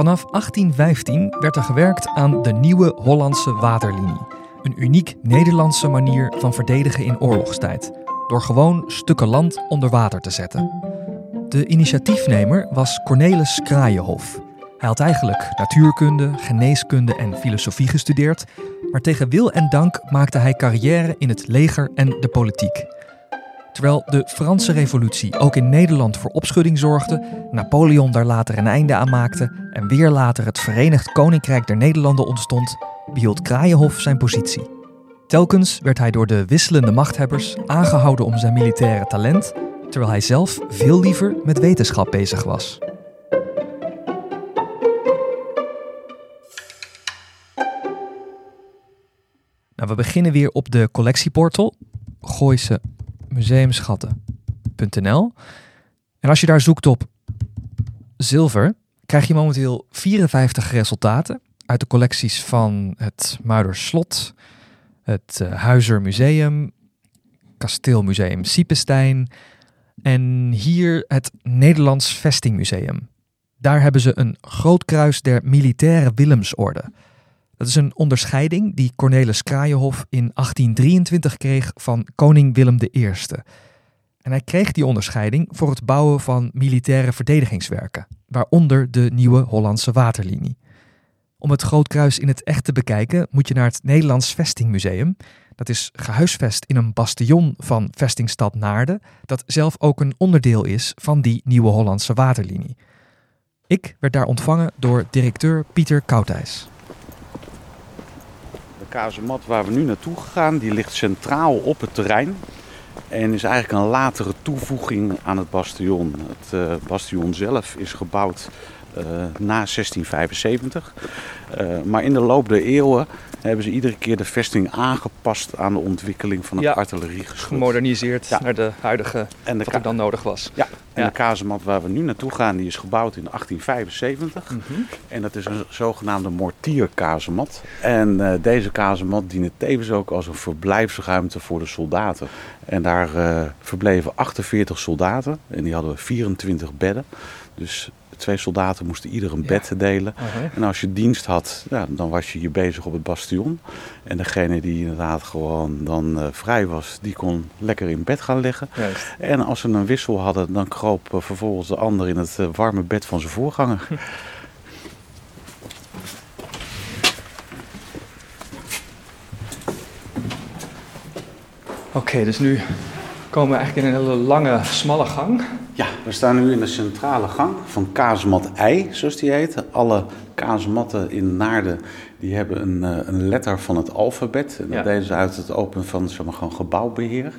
Vanaf 1815 werd er gewerkt aan de nieuwe Hollandse waterlinie. Een uniek Nederlandse manier van verdedigen in oorlogstijd, door gewoon stukken land onder water te zetten. De initiatiefnemer was Cornelis Kraaienhof. Hij had eigenlijk natuurkunde, geneeskunde en filosofie gestudeerd, maar tegen wil en dank maakte hij carrière in het leger en de politiek. Terwijl de Franse Revolutie ook in Nederland voor opschudding zorgde, Napoleon daar later een einde aan maakte en weer later het Verenigd Koninkrijk der Nederlanden ontstond, behield Kraaienhof zijn positie. Telkens werd hij door de wisselende machthebbers aangehouden om zijn militaire talent, terwijl hij zelf veel liever met wetenschap bezig was. Nou, we beginnen weer op de collectieportal Gooise museumschatten.nl. En als je daar zoekt op zilver, krijg je momenteel 54 resultaten uit de collecties van het Muiderslot, het uh, Huizer Museum, Kasteelmuseum Siepenstein en hier het Nederlands Vestingmuseum. Daar hebben ze een groot kruis der militaire Willemsorde. Dat is een onderscheiding die Cornelis Kraaienhof in 1823 kreeg van koning Willem I. En hij kreeg die onderscheiding voor het bouwen van militaire verdedigingswerken, waaronder de nieuwe Hollandse waterlinie. Om het Grootkruis in het echt te bekijken moet je naar het Nederlands Vestingmuseum. Dat is gehuisvest in een bastion van vestingstad Naarden, dat zelf ook een onderdeel is van die nieuwe Hollandse waterlinie. Ik werd daar ontvangen door directeur Pieter Koudijs kazemat waar we nu naartoe gaan, die ligt centraal op het terrein. En is eigenlijk een latere toevoeging aan het bastion. Het uh, bastion zelf is gebouwd uh, na 1675. Uh, eh, maar in de loop der eeuwen hebben ze iedere keer de vesting aangepast aan de ontwikkeling van het ja, artilleriegeschut. Gemoderniseerd ja. naar de huidige, en de wat er dan nodig was. Ja, en de kazemat waar we nu naartoe gaan, die is gebouwd in 1875. Mm -hmm. En dat is een zogenaamde mortierkazemat. En uh, deze kazemat diende tevens ook als een verblijfsruimte voor de soldaten. En daar uh, verbleven 48 soldaten en die hadden 24 bedden. Dus twee soldaten moesten ieder een bed delen. En als je dienst had, ja, dan was je je bezig op het bastion. En degene die inderdaad gewoon dan uh, vrij was, die kon lekker in bed gaan liggen. Juist. En als ze een wissel hadden, dan kroop uh, vervolgens de ander in het uh, warme bed van zijn voorganger. Oké, okay, dus nu komen we eigenlijk in een hele lange, smalle gang. Ja, we staan nu in de centrale gang van kaasmat I, zoals die heet. Alle kaasmatten in Naarden die hebben een, eh, een letter van het alfabet. En dat ja. deden ze uit het open van zeg maar, gewoon gebouwbeheer.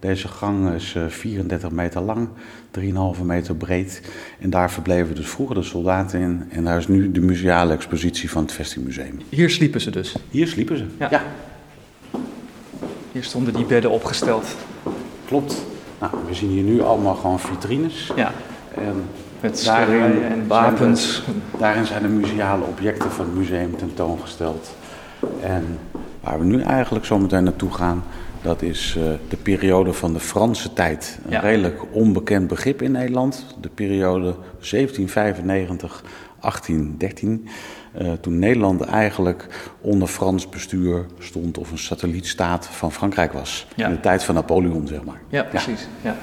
Deze gang is 34 eh, meter lang, 3,5 meter breed. En daar verbleven dus vroeger de soldaten in. En daar is nu de museale expositie van het Vestingmuseum. Hier sliepen ze dus? Hier sliepen ze, ja. ja. Hier stonden die bedden opgesteld. Klopt. Nou, we zien hier nu allemaal gewoon vitrines. Ja. En Met daarin en wapens. daarin zijn de museale objecten van het museum tentoongesteld. En waar we nu eigenlijk zo meteen naartoe gaan, dat is uh, de periode van de Franse tijd. Een ja. redelijk onbekend begrip in Nederland. De periode 1795 1813. Uh, toen Nederland eigenlijk onder Frans bestuur stond of een satellietstaat van Frankrijk was. Ja. In de tijd van Napoleon, zeg maar. Ja, precies. Ja.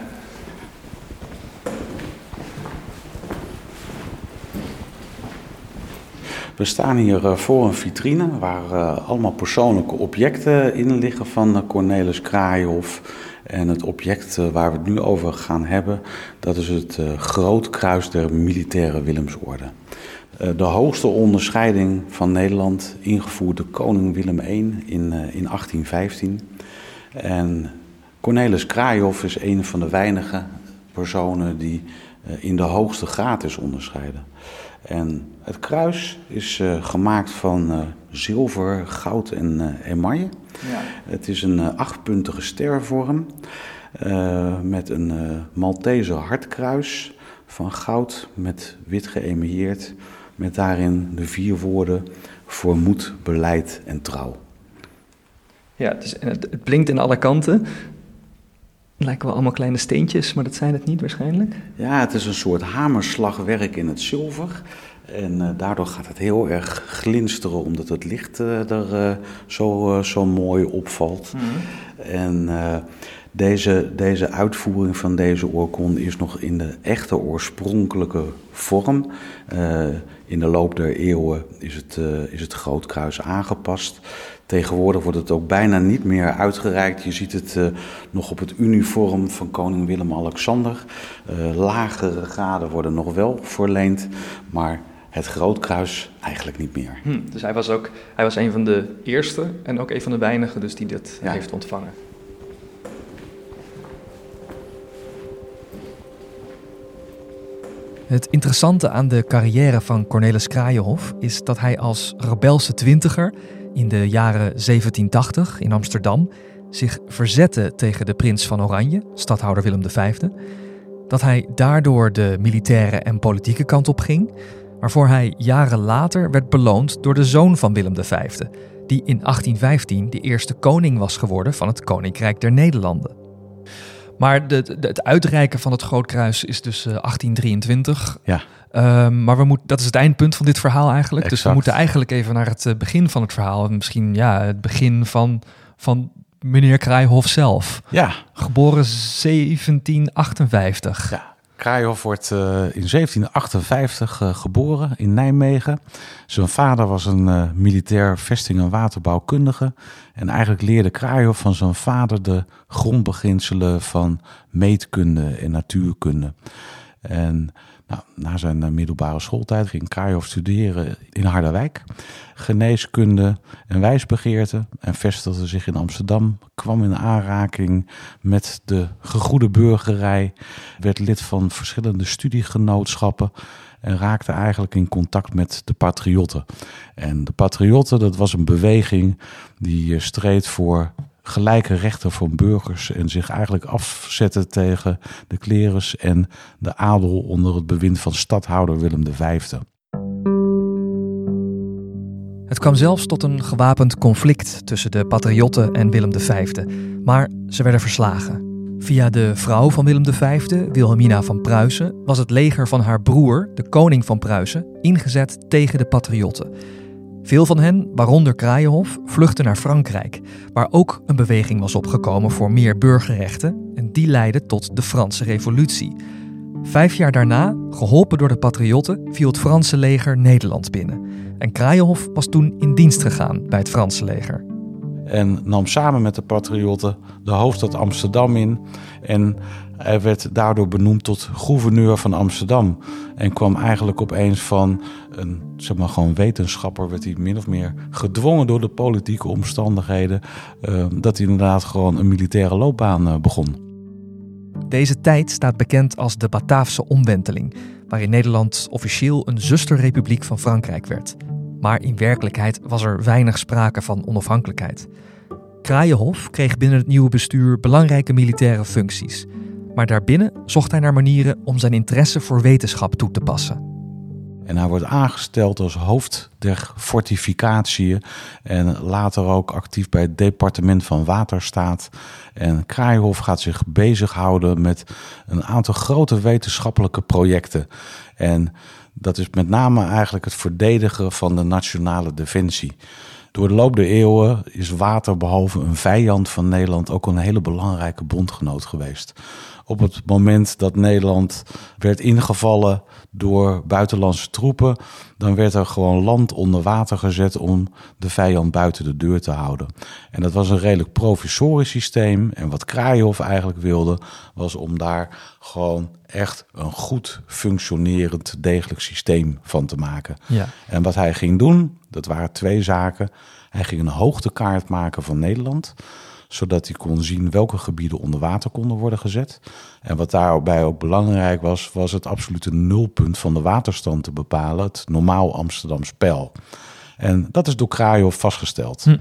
We staan hier uh, voor een vitrine waar uh, allemaal persoonlijke objecten in liggen van Cornelis Kraaienhof. En het object waar we het nu over gaan hebben, dat is het Groot Kruis der Militaire Willemsorde. Eh, de hoogste onderscheiding van Nederland, ingevoerd door koning Willem I in, in 1815. En Cornelis Kraaihoff is een van de weinige personen die in de hoogste graad is onderscheiden. En het kruis is gemaakt van zilver, goud en emaille. Ja. Het is een achtpuntige stervorm met een Maltese hartkruis van goud met wit geëmailleerd, met daarin de vier woorden voor moed, beleid en trouw. Ja, het, het, het blinkt in alle kanten. Lijken wel allemaal kleine steentjes, maar dat zijn het niet waarschijnlijk. Ja, het is een soort hamerslagwerk in het zilver. En uh, daardoor gaat het heel erg glinsteren, omdat het licht uh, er uh, zo, zo mooi opvalt. Mm -hmm. En deze, deze uitvoering van deze oorkon is nog in de echte oorspronkelijke vorm. In de loop der eeuwen is het, is het grootkruis aangepast. Tegenwoordig wordt het ook bijna niet meer uitgereikt. Je ziet het uh, nog op het uniform van koning Willem-Alexander. lagere graden worden nog wel verleend, maar het grootkruis eigenlijk niet meer. Hm, dus hij was ook hij was een van de eerste en ook een van de weinigen dus die dit ja. heeft ontvangen. Het interessante aan de carrière van Cornelis Kraaienhof is dat hij als rebelse twintiger in de jaren 1780 in Amsterdam zich verzette tegen de prins van Oranje, stadhouder Willem V. Dat hij daardoor de militaire en politieke kant op ging, waarvoor hij jaren later werd beloond door de zoon van Willem V, die in 1815 de eerste koning was geworden van het Koninkrijk der Nederlanden. Maar de, de, het uitreiken van het Grootkruis is dus 1823. Eh, ja. Um, maar we moet, dat is het eindpunt van dit verhaal eigenlijk. Dus we moeten eigenlijk even naar het eh, begin van het verhaal. Misschien ja, het begin van, van meneer Kraaihof zelf. Ja. Geboren 1758. Ja. Kraaihof wordt uh, in 1758 uh, geboren in Nijmegen. Zijn vader was een uh, militair vesting- en waterbouwkundige. En eigenlijk leerde Kraaihof van zijn vader de grondbeginselen van meetkunde en natuurkunde. En nou, na zijn eh, middelbare schooltijd ging Kraaihof studeren in Harderwijk. Geneeskunde en wijsbegeerte. En vestigde zich in Amsterdam. Kwam in aanraking met de gegoede burgerij. Werd lid van verschillende studiegenootschappen. En raakte eigenlijk in contact met de patriotten. En de patriotten, dat was een beweging die eh, streed voor gelijke rechten voor burgers en zich eigenlijk afzetten tegen de klerus en de adel onder het bewind van stadhouder Willem V. Het kwam zelfs tot een gewapend conflict tussen de patriotten en Willem V, maar ze werden verslagen. Via de vrouw van Willem V, Wilhelmina van Pruisen, was het leger van haar broer, de koning van Pruisen, ingezet tegen de patriotten. Veel van hen, waaronder Kraaienhof, vluchtten naar Frankrijk, waar ook een beweging was opgekomen voor meer burgerrechten en die leidde tot de Franse Revolutie. Vijf jaar daarna, geholpen door de patriotten, viel het Franse leger Nederland binnen. En Kraaienhof was toen in dienst gegaan bij het Franse leger. En nam samen met de patriotten de hoofdstad Amsterdam in. En hij werd daardoor benoemd tot gouverneur van Amsterdam. En kwam eigenlijk opeens van een zeg maar, gewoon wetenschapper, werd hij min of meer gedwongen door de politieke omstandigheden. Uh, dat hij inderdaad gewoon een militaire loopbaan uh, begon. Deze tijd staat bekend als de Bataafse omwenteling, waarin Nederland officieel een zusterrepubliek van Frankrijk werd. Maar in werkelijkheid was er weinig sprake van onafhankelijkheid. Kraaienhof kreeg binnen het nieuwe bestuur belangrijke militaire functies. Maar daarbinnen zocht hij naar manieren om zijn interesse voor wetenschap toe te passen. En hij wordt aangesteld als hoofd der fortificatiën. En later ook actief bij het departement van Waterstaat. En Kraaihof gaat zich bezighouden met een aantal grote wetenschappelijke projecten. En dat is met name eigenlijk het verdedigen van de nationale defensie. Door de loop der eeuwen is water behalve een vijand van Nederland ook een hele belangrijke bondgenoot geweest. Op het moment dat Nederland werd ingevallen door buitenlandse troepen, dan werd er gewoon land onder water gezet om de vijand buiten de deur te houden. En dat was een redelijk provisorisch systeem. En wat Kraaienhof eigenlijk wilde, was om daar gewoon echt een goed functionerend, degelijk systeem van te maken. Ja. En wat hij ging doen, dat waren twee zaken. Hij ging een hoogtekaart maken van Nederland zodat hij kon zien welke gebieden onder water konden worden gezet. En wat daarbij ook belangrijk was, was het absolute nulpunt van de waterstand te bepalen, het normaal Amsterdam spel. En dat is door Krajov vastgesteld. Hm.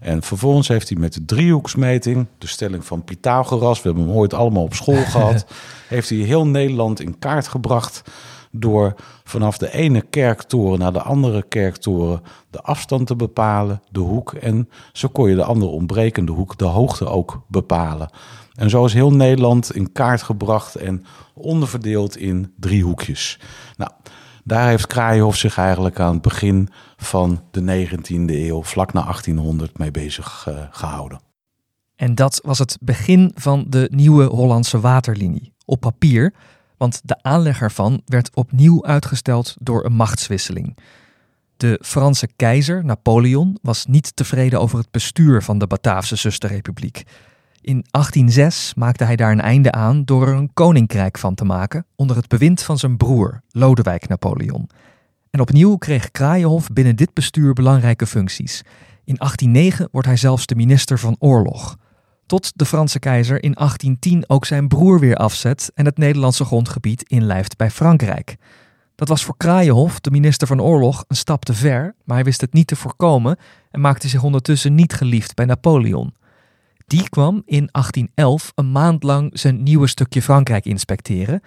En vervolgens heeft hij met de driehoeksmeting, de stelling van Pythagoras, we hebben hem ooit allemaal op school gehad, heeft hij heel Nederland in kaart gebracht door vanaf de ene kerktoren naar de andere kerktoren de afstand te bepalen, de hoek. En zo kon je de andere ontbrekende hoek, de hoogte ook bepalen. En zo is heel Nederland in kaart gebracht en onderverdeeld in drie hoekjes. Nou, daar heeft Kraaienhof zich eigenlijk aan het begin van de 19e eeuw, vlak na 1800, mee bezig uh, gehouden. En dat was het begin van de nieuwe Hollandse waterlinie. Op papier, want de aanleg ervan werd opnieuw uitgesteld door een machtswisseling. De Franse keizer, Napoleon, was niet tevreden over het bestuur van de Bataafse zusterrepubliek. In 1806 maakte hij daar een einde aan door er een koninkrijk van te maken onder het bewind van zijn broer, Lodewijk Napoleon. En opnieuw kreeg Kraaienhof binnen dit bestuur belangrijke functies. In 1809 wordt hij zelfs de minister van Oorlog. Tot de Franse keizer in 1810 ook zijn broer weer afzet en het Nederlandse grondgebied inlijft bij Frankrijk. Dat was voor Kraaienhof, de minister van Oorlog, een stap te ver, maar hij wist het niet te voorkomen en maakte zich ondertussen niet geliefd bij Napoleon. Die kwam in 1811 een maand lang zijn nieuwe stukje Frankrijk inspecteren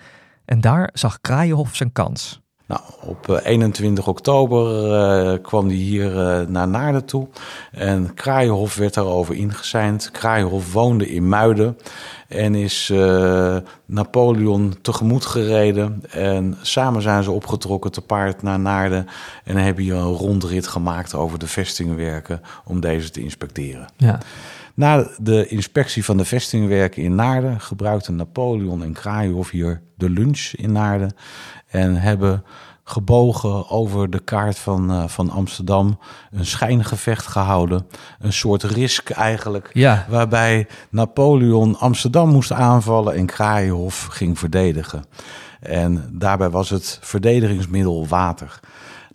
en daar zag Kraaienhof zijn kans. Nou, op 21 eh, oktober uh, kwam hij hier uh, naar Naarden toe. En Kraaienhof werd daarover ingezeind. Kraaienhof woonde in Muiden. En is uh, Napoleon tegemoet gereden. En samen zijn ze opgetrokken te paard naar Naarden. En hebben hier een rondrit gemaakt over de vestingwerken om deze te inspecteren. Ja. Na de inspectie van de vestingwerken in Naarden gebruikten Napoleon en Kraaienhof hier de lunch in Naarden. En hebben gebogen over de kaart van, uh, van Amsterdam. Een schijngevecht gehouden. Een soort risk eigenlijk. Ja. Waarbij Napoleon Amsterdam moest aanvallen en Kraaienhof ging verdedigen. En daarbij was het verdedigingsmiddel water.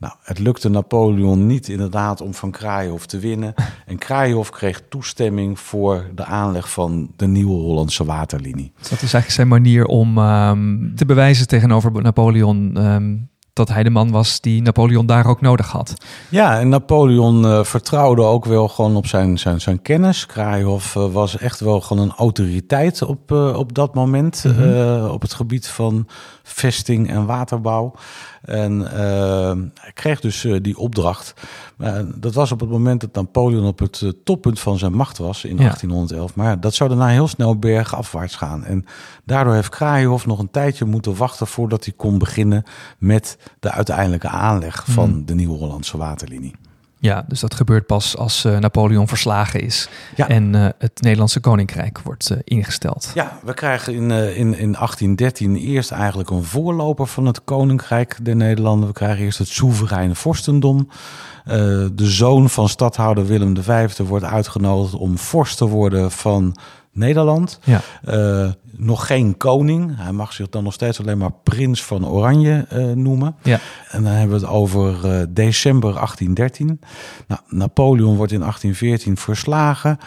Nou, het lukte Napoleon niet inderdaad om van Kraaienhof te winnen. En Kraaienhof kreeg toestemming voor de aanleg van de nieuwe Hollandse waterlinie. Dat is eigenlijk zijn manier om um, te bewijzen tegenover Napoleon um, dat hij de man was die Napoleon daar ook nodig had. Ja, en Napoleon uh, vertrouwde ook wel gewoon op zijn, zijn, zijn kennis. Kraaienhof uh, was echt wel gewoon een autoriteit op, uh, op dat moment mm -hmm. op het gebied van vesting en waterbouw. En hij kreeg dus uh, die opdracht. Dat was op het moment dat Napoleon op het toppunt van zijn macht was in ja. 1811. Maar dat zou daarna heel snel bergafwaarts gaan. En daardoor heeft Kraaienhof nog een tijdje moeten wachten voordat hij kon beginnen met de uiteindelijke aanleg van hmm. de Nieuwe Hollandse Waterlinie. Ja, dus dat gebeurt pas als uh, Napoleon verslagen is ja. en uh, het Nederlandse Koninkrijk wordt uh, ingesteld. Ja, we krijgen in, in, in 1813 eerst eigenlijk een voorloper van het Koninkrijk der Nederlanden. We krijgen eerst het soevereine vorstendom. de zoon van stadhouder Willem V wordt uitgenodigd om vorst te worden van Nederland. Ja. Uh, nog geen koning. Hij mag zich dan nog steeds alleen maar prins van Oranje uh, noemen. Ja. En dan hebben we het over uh, december 1813. Nou, Napoleon wordt in 1814 verslagen.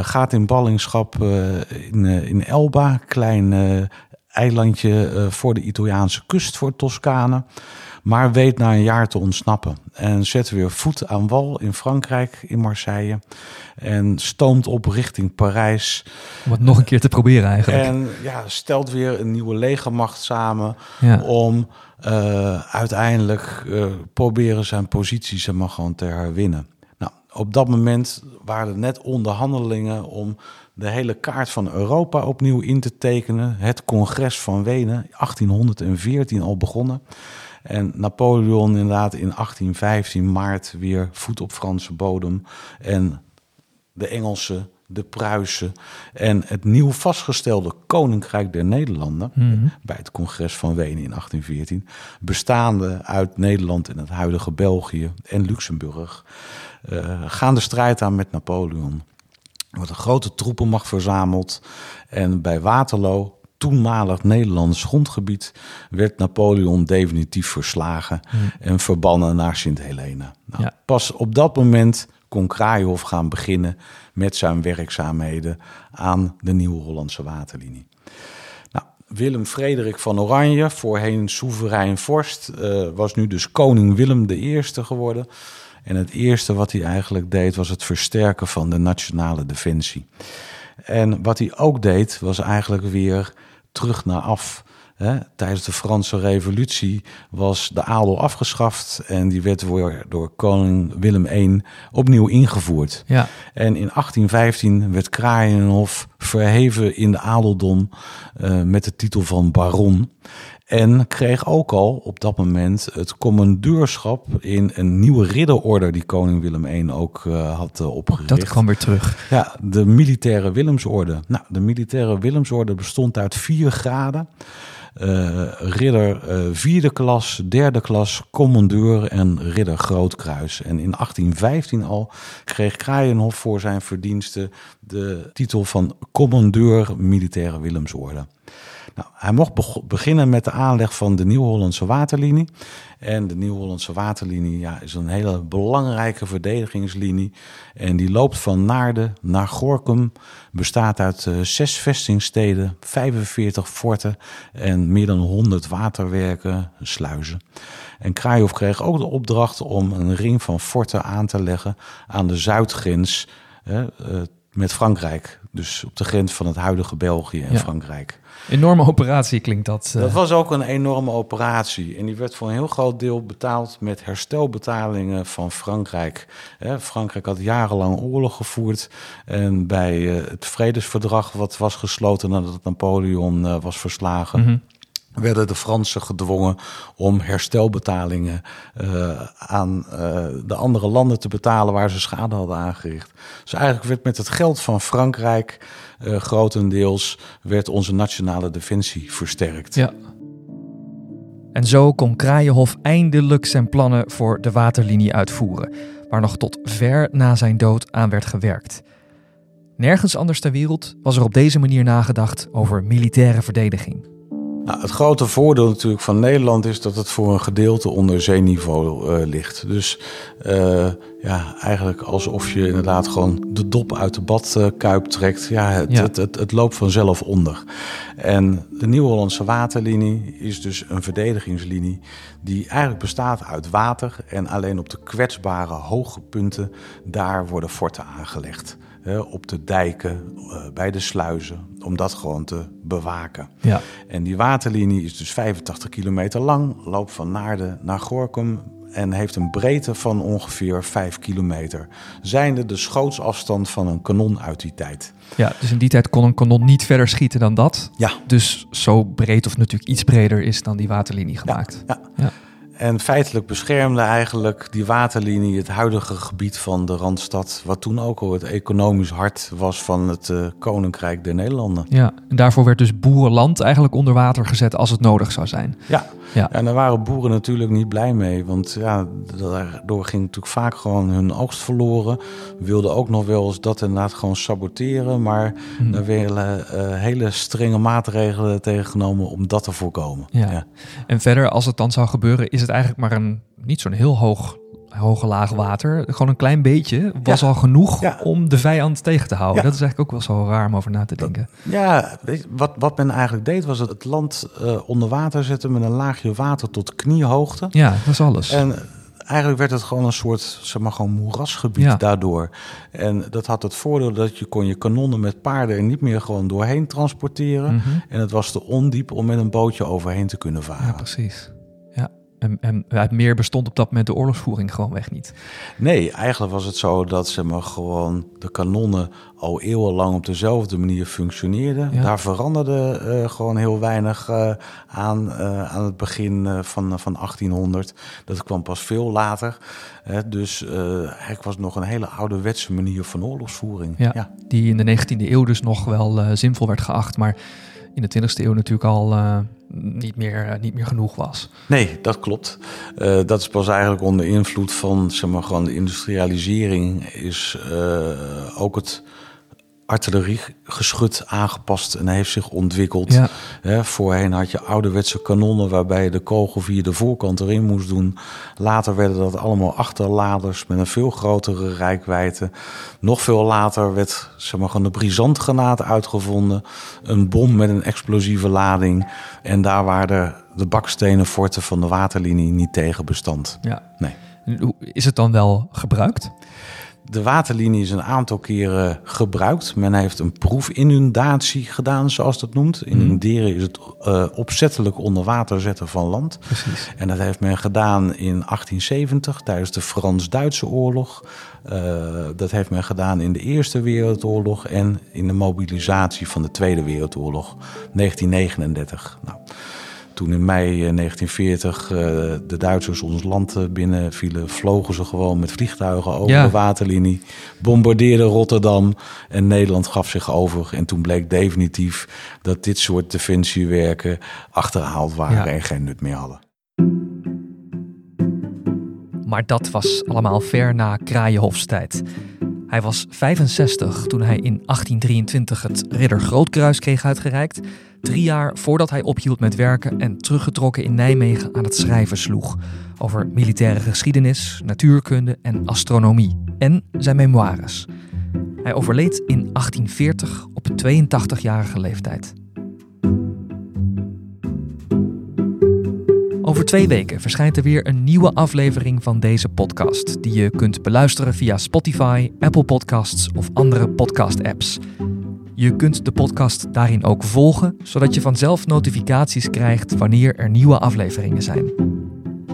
gaat in ballingschap in, in Elba, klein eilandje voor de Italiaanse kust voor Toscane. Maar weet na een jaar te ontsnappen. En zet weer voet aan wal in Frankrijk, in Marseille. En stoomt op richting Parijs. Om het nog een keer te proberen eigenlijk. En ja, stelt weer een nieuwe legermacht samen. Ja. Om uh, uiteindelijk uh, proberen zijn positie zeg maar, gewoon te herwinnen. Nou, op dat moment waren er net onderhandelingen om de hele kaart van Europa opnieuw in te tekenen. Het congres van Wenen, 1814 al begonnen. En Napoleon inderdaad in 1815 maart weer voet op Franse bodem. En de Engelsen, de Pruisen en het nieuw vastgestelde Koninkrijk der Nederlanden... Mm -hmm. bij het congres van Wenen in 1814... bestaande uit Nederland en het huidige België en Luxemburg... Uh, gaan de strijd aan met Napoleon. Wordt een grote troepenmacht verzameld. En bij Waterloo toenmalig Nederlands grondgebied werd Napoleon definitief verslagen mm. en verbannen naar Sint Helena. Nou, ja. Pas op dat moment kon Kraaienhof gaan beginnen met zijn werkzaamheden aan de Nieuwe Hollandse Waterlinie. Nou, Willem Frederik van Oranje, voorheen soeverein vorst, uh, was nu dus koning Willem I geworden. En het eerste wat hij eigenlijk deed was het versterken van de nationale defensie. En wat hij ook deed was eigenlijk weer terug naar af. Hè, tijdens de Franse Revolutie was de adel afgeschaft en die werd weer door koning Willem I opnieuw ingevoerd. Ja. En in 1815 werd Kraaienhof verheven in de adeldom uh, met de titel van baron. En kreeg ook al op dat moment het commandeurschap in een nieuwe ridderorde die koning Willem I ook uh, had uh, opgericht. Dat kwam weer terug. Ja, de militaire Willemsorde. Nou, de militaire Willemsorde bestond uit vier graden. Uh, ridder vierde klas, derde klas, commandeur en ridder grootkruis. En in 1815 al kreeg Kraaienhof voor zijn verdiensten de titel van commandeur militaire Willemsorde. Nou, hij mocht beginnen met de aanleg van de Nieuw-Hollandse waterlinie. En de Nieuw-Hollandse waterlinie ja, is een hele belangrijke verdedigingslinie. En die loopt van Naarden naar Gorkum. Bestaat uit uh, zes vestingsteden, 45 forten en meer dan 100 waterwerken, sluizen. En Kraaihof kreeg ook de opdracht om een ring van forten aan te leggen aan de zuidgrens uh, met Frankrijk. Dus op de grens van het huidige België en Ja. Frankrijk. Enorme operatie klinkt dat. eh. Dat was ook een enorme operatie. En die werd voor een heel groot deel betaald met herstelbetalingen van Frankrijk. Frankrijk had jarenlang oorlog gevoerd. En bij eh, het vredesverdrag wat was gesloten nadat Napoleon eh, was verslagen. Mhm. Werden de Fransen gedwongen om herstelbetalingen eh, aan eh, de andere landen te betalen waar ze schade hadden aangericht. Dus eigenlijk werd met het geld van Frankrijk eh, grotendeels werd onze nationale defensie versterkt. Ja. En zo kon Kraaienhof eindelijk zijn plannen voor de waterlinie uitvoeren, waar nog tot ver na zijn dood aan werd gewerkt. Nergens anders ter wereld was er op deze manier nagedacht over militaire verdediging. Nou, het grote voordeel natuurlijk van Nederland is dat het voor een gedeelte onder zeeniveau eh, ligt. Dus eh, ja, eigenlijk alsof je inderdaad gewoon de dop uit de badkuip trekt. Ja, het, Ja. Het, het, het loopt vanzelf onder. En de Nieuw-Hollandse waterlinie is dus een verdedigingslinie die eigenlijk bestaat uit water. En alleen op de kwetsbare hoge punten, daar worden forten aangelegd. Op de dijken, eh, bij de sluizen, om dat gewoon te bewaken. Ja. En die waterlinie is dus 85 kilometer lang, loopt van Naarden naar Gorkum en heeft een breedte van ongeveer 5 kilometer. Zijnde de schootsafstand van een kanon uit die tijd. ja, dus in die tijd kon een kanon niet verder schieten dan dat. Ja, Dus zo breed of natuurlijk iets breder is dan die waterlinie gemaakt. ja. Ja. En feitelijk beschermde eigenlijk die waterlinie het huidige gebied van de Randstad, wat toen ook al het economisch hart was van het eh, Koninkrijk der Nederlanden. Ja, en daarvoor werd dus boerenland eigenlijk onder water gezet als het nodig zou zijn. Ja, Ja. en daar waren boeren natuurlijk niet blij mee. Want ja, daardoor ging natuurlijk vaak gewoon hun oogst verloren. Wilden ook nog wel eens dat inderdaad gewoon saboteren. Maar Hm. daar werden eh, hele strenge maatregelen tegen genomen om dat te voorkomen. Ja. En verder, als het dan zou gebeuren, is het eigenlijk maar een niet zo'n heel hoog, hoge laag water. Gewoon een klein beetje was Ja. al genoeg Ja. om de vijand tegen te houden. Ja. Dat is eigenlijk ook wel zo raar om over na te denken. Ja, weet je, wat, wat men eigenlijk deed was het, land eh, onder water zetten met een laagje water tot kniehoogte. Ja, dat is alles. En eigenlijk werd het gewoon een soort, zeg maar, gewoon moerasgebied Ja. daardoor. En dat had het voordeel dat je kon je kanonnen met paarden er niet meer gewoon doorheen transporteren. Mhm. En het was te ondiep om met een bootje overheen te kunnen Ja, varen. precies. Ja. En, en uit meer bestond op dat moment de oorlogsvoering gewoon weg niet. nee, eigenlijk was het zo dat zeg maar, gewoon de kanonnen al eeuwenlang op dezelfde manier functioneerden. Ja. Daar veranderde eh, gewoon heel weinig eh, aan eh, aan het begin van, van 1800. Dat kwam pas veel later. Hè, dus eigenlijk was het nog een hele ouderwetse manier van oorlogsvoering. Ja. Die in de 19e eeuw dus nog wel zinvol werd geacht, maar in de 20e eeuw natuurlijk al niet, meer, eh, niet meer genoeg was. Nee, dat klopt. Eh, dat is pas eigenlijk onder invloed van zeg maar, gewoon de industrialisering is eh, ook het artilleriegeschut aangepast en heeft zich ontwikkeld. Ja. voorheen had je ouderwetse kanonnen waarbij je de kogel via de voorkant erin moest doen. Later werden dat allemaal achterladers met een veel grotere rijkwijde. Nog veel later werd zeg maar, een brisantgranaat uitgevonden. Een bom met een explosieve lading. En daar waren de, bakstenen forten van de waterlinie niet tegen bestand. Ja. Nee. Is het dan wel gebruikt? De waterlinie is een aantal keren gebruikt. Men heeft een proefinundatie gedaan, zoals dat noemt. Inunderen mhm. is het uh, opzettelijk onder water zetten van land. Precies. En dat heeft men gedaan in 1870 tijdens de Frans-Duitse oorlog. Uh, dat heeft men gedaan in de Eerste Wereldoorlog en in de mobilisatie van de Tweede Wereldoorlog 1939. Nou, toen in mei 1940 eh, eh, de Duitsers ons land eh, binnenvielen, vlogen ze gewoon met vliegtuigen over de waterlinie, bombardeerden Rotterdam en Nederland gaf zich over. En toen bleek definitief dat dit soort defensiewerken achterhaald waren en geen nut meer hadden. Maar dat was allemaal ver na Kraaienhofstijd. Hij was 65 toen hij in 1823 het Ridder Grootkruis kreeg uitgereikt. Drie jaar voordat hij ophield met werken en teruggetrokken in Nijmegen aan het schrijven sloeg. Over militaire geschiedenis, natuurkunde en astronomie. En zijn memoires. Hij overleed in 1840 op 82-jarige leeftijd. Over twee weken verschijnt er weer een nieuwe aflevering van deze podcast, die je kunt beluisteren via Spotify, Apple Podcasts of andere podcast-apps. Je kunt de podcast daarin ook volgen, zodat je vanzelf notificaties krijgt wanneer er nieuwe afleveringen zijn.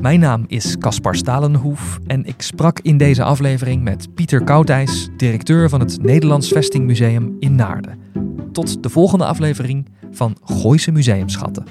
Mijn naam is Caspar Stalenhoef en ik sprak in deze aflevering met Pieter Koudijs, directeur van het Nederlands Vestingmuseum in Naarden. Tot de volgende aflevering van Gooise Museumschatten.